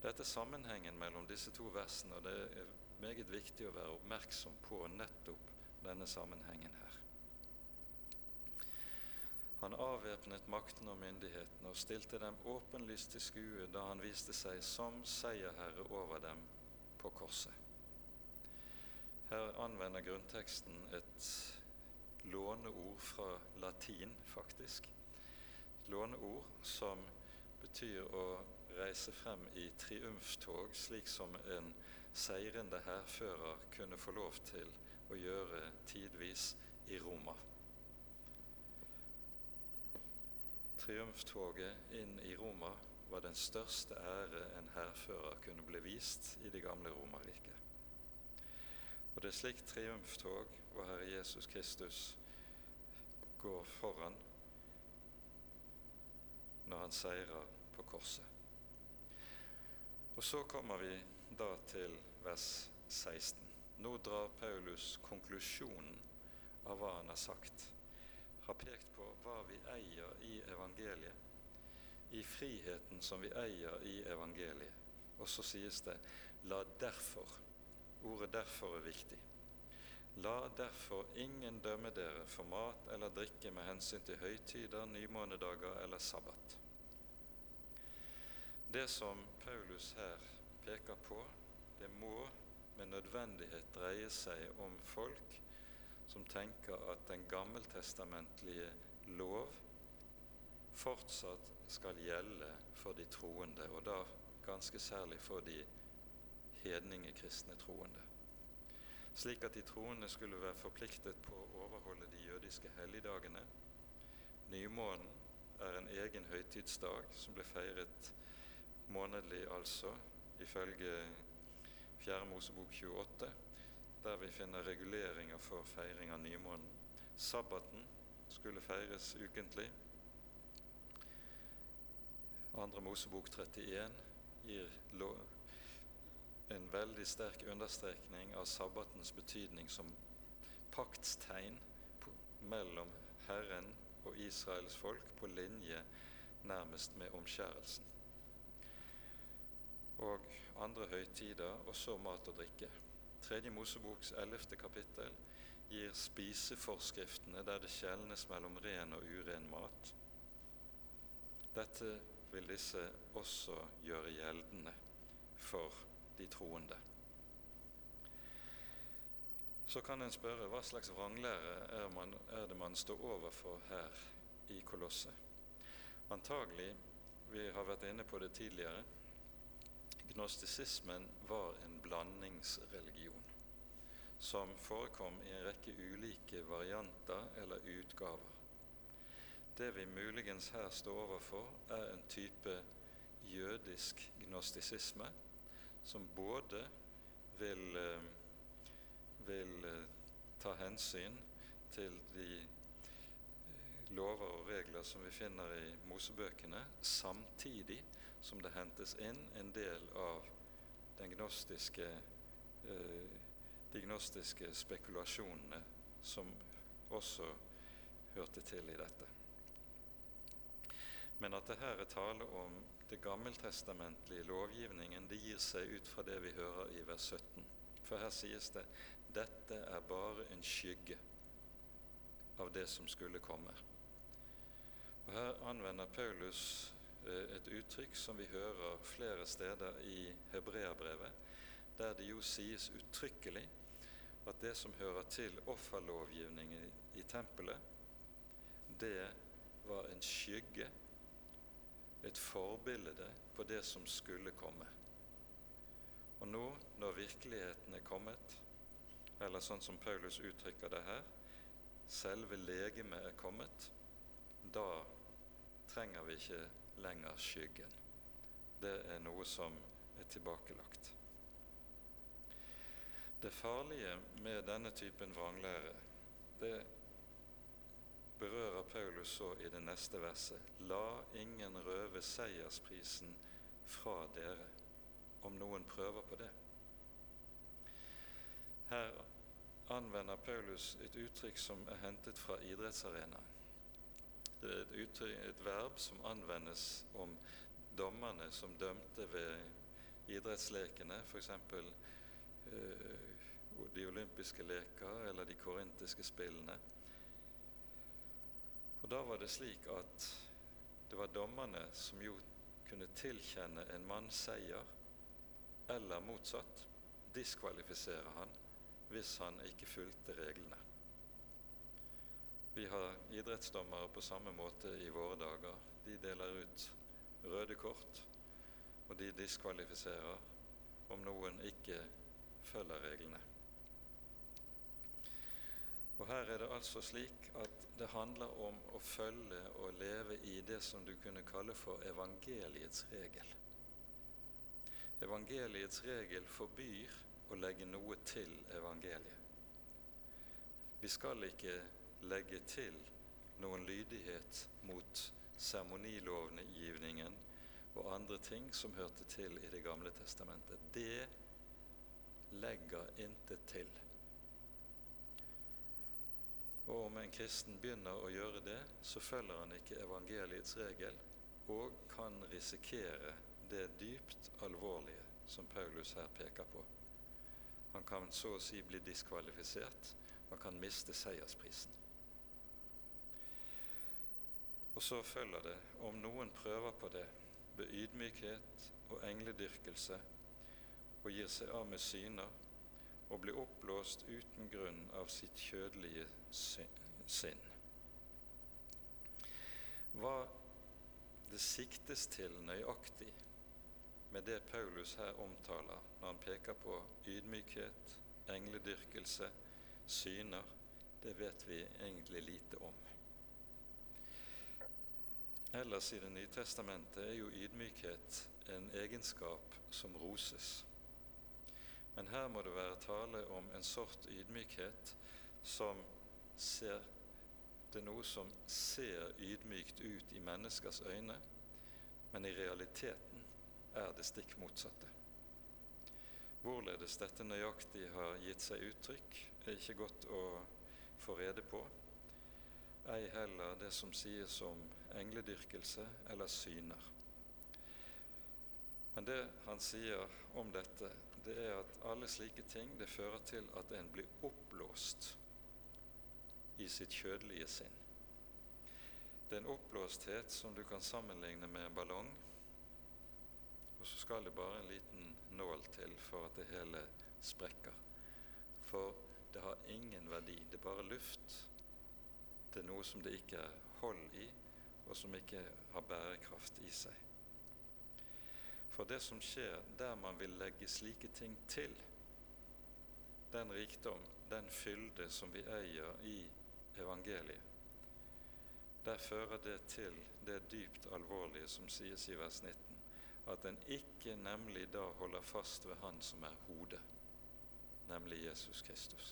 Dette er sammenhengen mellom disse to versene, og det er meget viktig å være oppmerksom på nettopp denne sammenhengen her. Han avvæpnet makten og myndighetene og stilte dem åpenlyst til skue da han viste seg som seierherre over dem på korset. Her anvender grunnteksten et låneord fra latin, faktisk. Låneord som betyr å reise frem i triumftog, slik som en seirende hærfører kunne få lov til å gjøre tidvis i Roma. Triumftoget inn i Roma var den største ære en hærfører kunne bli vist i det gamle Romerriket. Og det er slikt triumftog vår Herre Jesus Kristus går foran når han seirer på korset. Og så kommer vi da til vers 16. Nå drar Paulus konklusjonen av hva han har sagt. Har pekt på hva vi eier i evangeliet, i friheten som vi eier i evangeliet. Og så sies det 'la derfor'. Ordet 'derfor' er viktig. La derfor ingen dømme dere for mat eller drikke med hensyn til høytider, nymånedager eller sabbat. Det som Paulus her peker på, det må med nødvendighet dreie seg om folk som tenker at den gammeltestamentlige lov fortsatt skal gjelde for de troende, og da ganske særlig for de hedningekristne troende slik at de troende skulle være forpliktet på å overholde de jødiske helligdagene. Nymånen er en egen høytidsdag som ble feiret månedlig, altså, ifølge 4. Mosebok 28, der vi finner reguleringer for feiring av nymånen. Sabbaten skulle feires ukentlig. 2. Mosebok 31 gir en veldig sterk understrekning av sabbatens betydning som paktstegn mellom Herren og Israels folk på linje nærmest med omskjærelsen. Og andre høytider, også mat og drikke. Tredje Moseboks ellevte kapittel gir spiseforskriftene der det skjelnes mellom ren og uren mat. Dette vil disse også gjøre gjeldende for de troende. Så kan en spørre hva slags vranglære er, man, er det man står overfor her i Kolosset. Antagelig, vi har vært inne på det tidligere, gnostisismen var en blandingsreligion som forekom i en rekke ulike varianter eller utgaver. Det vi muligens her står overfor, er en type jødisk gnostisisme som både vil, eh, vil eh, ta hensyn til de eh, lover og regler som vi finner i Mosebøkene, samtidig som det hentes inn en del av gnostiske, de gnostiske spekulasjonene som også hørte til i dette. Men at det her er tale om det gammeltestamentlige lovgivningen, det gir seg ut fra det vi hører i vers 17. For her sies det dette er bare en skygge av det som skulle komme. Og Her anvender Paulus eh, et uttrykk som vi hører flere steder i Hebreabrevet, der det jo sies uttrykkelig at det som hører til offerlovgivningen i tempelet, det var en skygge, et forbilde på det som skulle komme. Og nå, når virkeligheten er kommet, eller sånn som Paulus uttrykker det her, selve legemet er kommet, da trenger vi ikke lenger skyggen. Det er noe som er tilbakelagt. Det farlige med denne typen vranglære, det berører Paulus så i det neste verset. La ingen røve seiersprisen fra dere, om noen prøver på det. Her anvender Paulus et uttrykk som er hentet fra idrettsarenaen. Det er et, uttrykk, et verb som anvendes om dommerne som dømte ved idrettslekene, f.eks. Øh, de olympiske leker eller de korintiske spillene. Og Da var det slik at det var dommerne som jo kunne tilkjenne en mann seier, eller motsatt diskvalifisere han hvis han ikke fulgte reglene. Vi har idrettsdommere på samme måte i våre dager. De deler ut røde kort, og de diskvalifiserer om noen ikke følger reglene. Og Her er det altså slik at det handler om å følge og leve i det som du kunne kalle for evangeliets regel. Evangeliets regel forbyr å legge noe til evangeliet. Vi skal ikke legge til noen lydighet mot seremonilovgivningen og andre ting som hørte til i Det gamle testamentet. Det legger intet til. Og om en kristen begynner å gjøre det, så følger han ikke evangeliets regel og kan risikere det dypt alvorlige som Paulus her peker på. Han kan så å si bli diskvalifisert. Han kan miste seiersprisen. Og så følger det, om noen prøver på det ved ydmykhet og engledyrkelse og gir seg av med syner og blir oppblåst uten grunn av sitt kjødelige sinn. Hva det siktes til nøyaktig med det Paulus her omtaler når han peker på ydmykhet, engledyrkelse, syner, det vet vi egentlig lite om. Ellers i Det nye testamentet er jo ydmykhet en egenskap som roses. Men her må det være tale om en sort ydmykhet som ser Det er noe som ser ydmykt ut i menneskers øyne, men i realiteten er det stikk motsatte. Hvorledes dette nøyaktig har gitt seg uttrykk, er ikke godt å få rede på, ei heller det som sies om engledyrkelse eller syner. Men det han sier om dette, det er at alle slike ting det fører til at en blir oppblåst i sitt kjødelige sinn. Det er en oppblåsthet som du kan sammenligne med en ballong og så skal det bare en liten nål til for at det hele sprekker. For det har ingen verdi. Det er bare luft. Det er noe som det ikke er hold i, og som ikke har bærekraft i seg. For det som skjer der man vil legge slike ting til, den rikdom, den fylde som vi eier i evangeliet, der fører det til det dypt alvorlige som sies i vers 19, at en ikke nemlig da holder fast ved Han som er hodet, nemlig Jesus Kristus.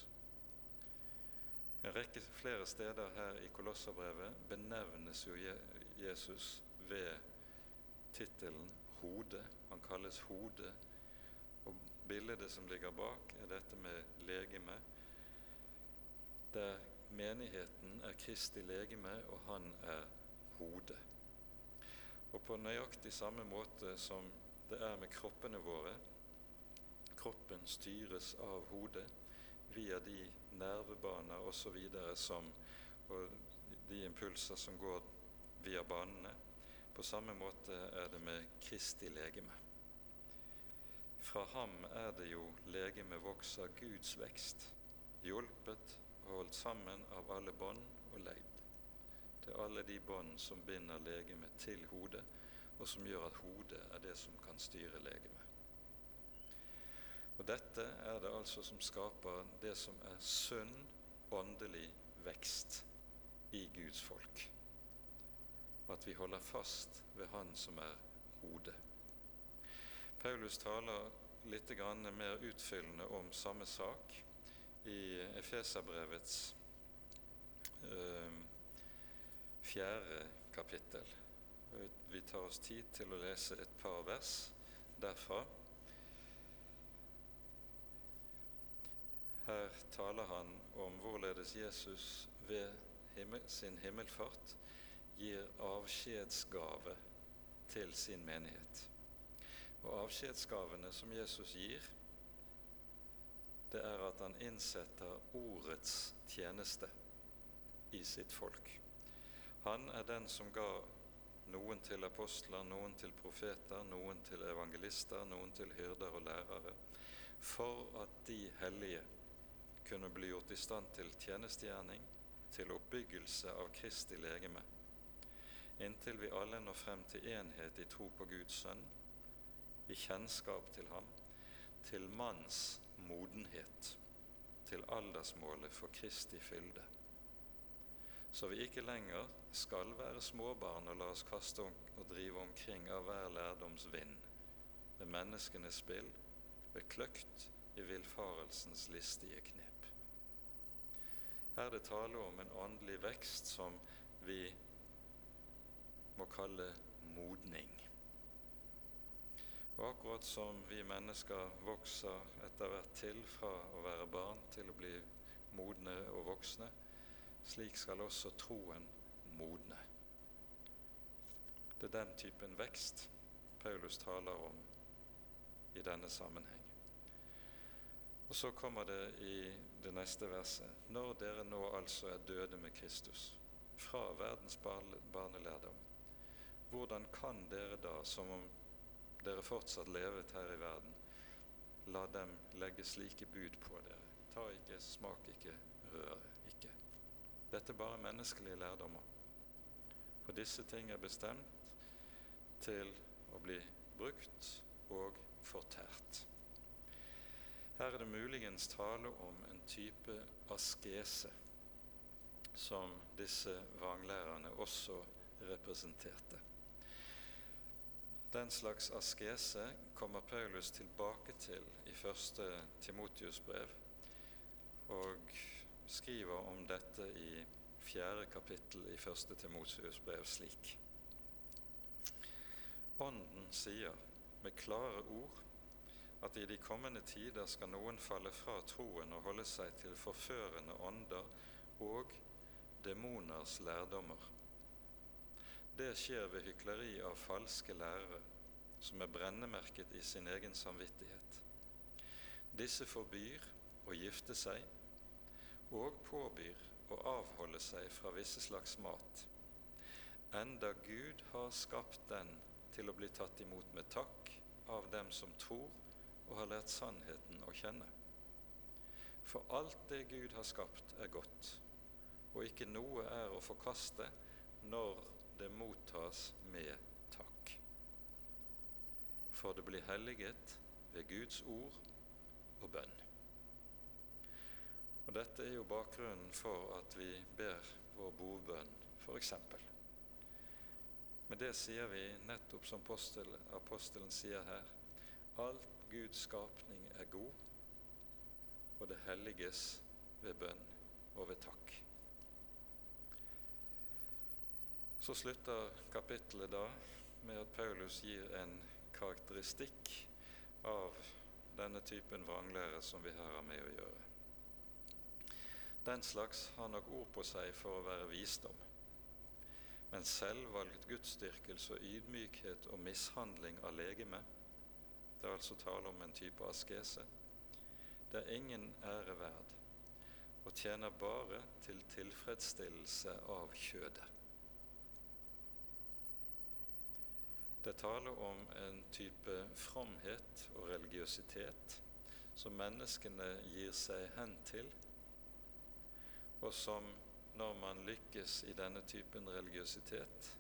En rekke flere steder her i Kolosserbrevet benevnes jo Jesus ved tittelen hode. Han kalles hodet. Og bildet som ligger bak, er dette med legeme, der menigheten er Kristi legeme, og han er hodet. Og på nøyaktig samme måte som det er med kroppene våre kroppen styres av hodet via de nervebaner osv. som og de impulser som går via banene. På samme måte er det med Kristi legeme. Fra ham er det jo legemet vokser Guds vekst, hjulpet og holdt sammen av alle bånd og leid. Det er alle de bånd som binder legemet til hodet, og som gjør at hodet er det som kan styre legemet. Og Dette er det altså som skaper det som er sunn åndelig vekst i Guds folk. At vi holder fast ved Han som er hodet. Paulus taler litt mer utfyllende om samme sak i Efeserbrevets øh, fjerde kapittel. Vi tar oss tid til å lese et par vers derfra. Her taler han om hvorledes Jesus ved sin himmelfart gir avskjedsgave til sin menighet. Og avskjedsgavene som Jesus gir, det er at han innsetter ordets tjeneste i sitt folk. Han er den som ga noen til apostler, noen til profeter, noen til evangelister, noen til hyrder og lærere, for at de hellige kunne bli gjort i stand til tjenestegjerning, til oppbyggelse av Kristi legeme, inntil vi alle når frem til enhet i tro på Guds sønn, i kjennskap til ham, til manns modenhet til aldersmålet for Kristi fylde, så vi ikke lenger skal være småbarn og la oss kaste og drive omkring av hver lærdoms vind, ved menneskenes spill, ved kløkt i villfarelsens listige knep. Her er det tale om en åndelig vekst som vi må kalle modning. Og akkurat som vi mennesker vokser etter hvert til fra å være barn til å bli modne og voksne, slik skal også troen modne. Det er den typen vekst Paulus taler om i denne sammenheng. Og så kommer det i det neste verset.: Når dere nå altså er døde med Kristus, fra verdens barnelærdom, hvordan kan dere da, som om dere fortsatt levet her i verden, la dem legge slike bud på dere. Ta ikke, smak ikke, rør ikke. Dette er bare menneskelige lærdommer. For disse ting er bestemt til å bli brukt og fortært. Her er det muligens tale om en type askese som disse vanglærerne også representerte. Den slags askese kommer Paulus tilbake til i første Timotius brev, og skriver om dette i fjerde kapittel i første Timotius brev slik. Ånden sier med klare ord at i de kommende tider skal noen falle fra troen og holde seg til forførende ånder og demoners lærdommer det skjer ved hykleri av falske lærere som er brennemerket i sin egen samvittighet. Disse forbyr å gifte seg og påbyr å avholde seg fra visse slags mat, enda Gud har skapt den til å bli tatt imot med takk av dem som tror og har lært sannheten å kjenne. For alt det Gud har skapt, er godt, og ikke noe er å forkaste når det mottas med takk. For det blir helliget ved Guds ord og bønn. Og Dette er jo bakgrunnen for at vi ber vår bordbønn, f.eks. Men det sier vi nettopp som apostelen sier her. Alt Guds skapning er god, og det helliges ved bønn og ved takk. Så slutter kapittelet da med at Paulus gir en karakteristikk av denne typen vranglære som vi her har med å gjøre. Den slags har nok ord på seg for å være visdom. Men selvvalgt gudsdyrkelse og ydmykhet og mishandling av legeme, det er altså tale om en type askese, det er ingen ære verd og tjener bare til tilfredsstillelse av kjødet. Det taler om en type fromhet og religiøsitet som menneskene gir seg hen til og som når man lykkes i denne typen religiøsitet,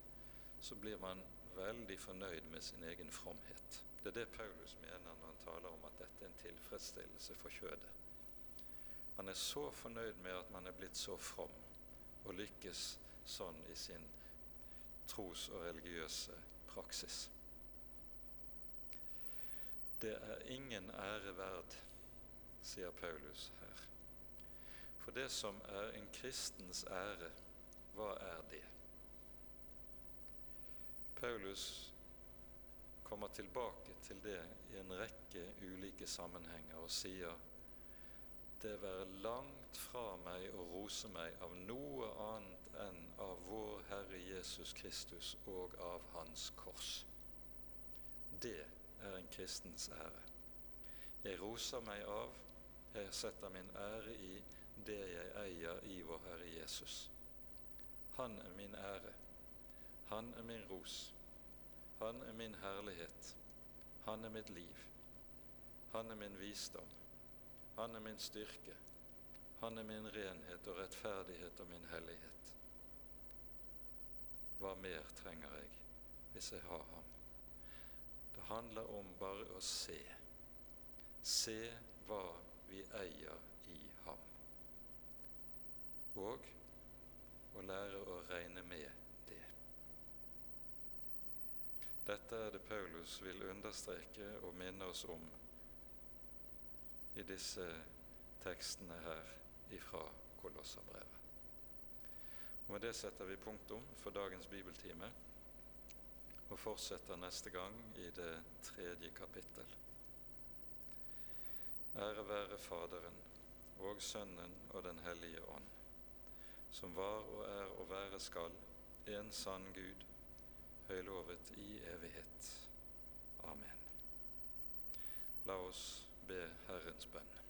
så blir man veldig fornøyd med sin egen fromhet. Det er det Paulus mener når han taler om at dette er en tilfredsstillelse for kjødet. Man er så fornøyd med at man er blitt så from og lykkes sånn i sin tros- og religiøse praksis. Det er ingen ære verd, sier Paulus her. For det som er en kristens ære, hva er det? Paulus kommer tilbake til det i en rekke ulike sammenhenger og sier det være langt fra meg å rose meg av noe annet enn av vår Herre Jesus Kristus og av Hans kors. Det er en kristens ære. Jeg roser meg av, jeg setter min ære i det jeg eier i vår Herre Jesus. Han er min ære. Han er min ros. Han er min herlighet. Han er mitt liv. Han er min visdom. Han er min styrke. Han er min renhet og rettferdighet og min hellighet. Hva mer trenger jeg hvis jeg har ham? Det handler om bare å se. Se hva vi eier i ham. og å lære å regne med det. Dette er det Paulus vil understreke og minne oss om i disse tekstene her ifra Kolosserbrevet. Med det setter vi punktum for dagens bibeltime og fortsetter neste gang i det tredje kapittel. Ære være Faderen og Sønnen og Den hellige ånd som var og er og være skal, en sann Gud, høylovet i evighet. Amen. La oss be Herrens bønn.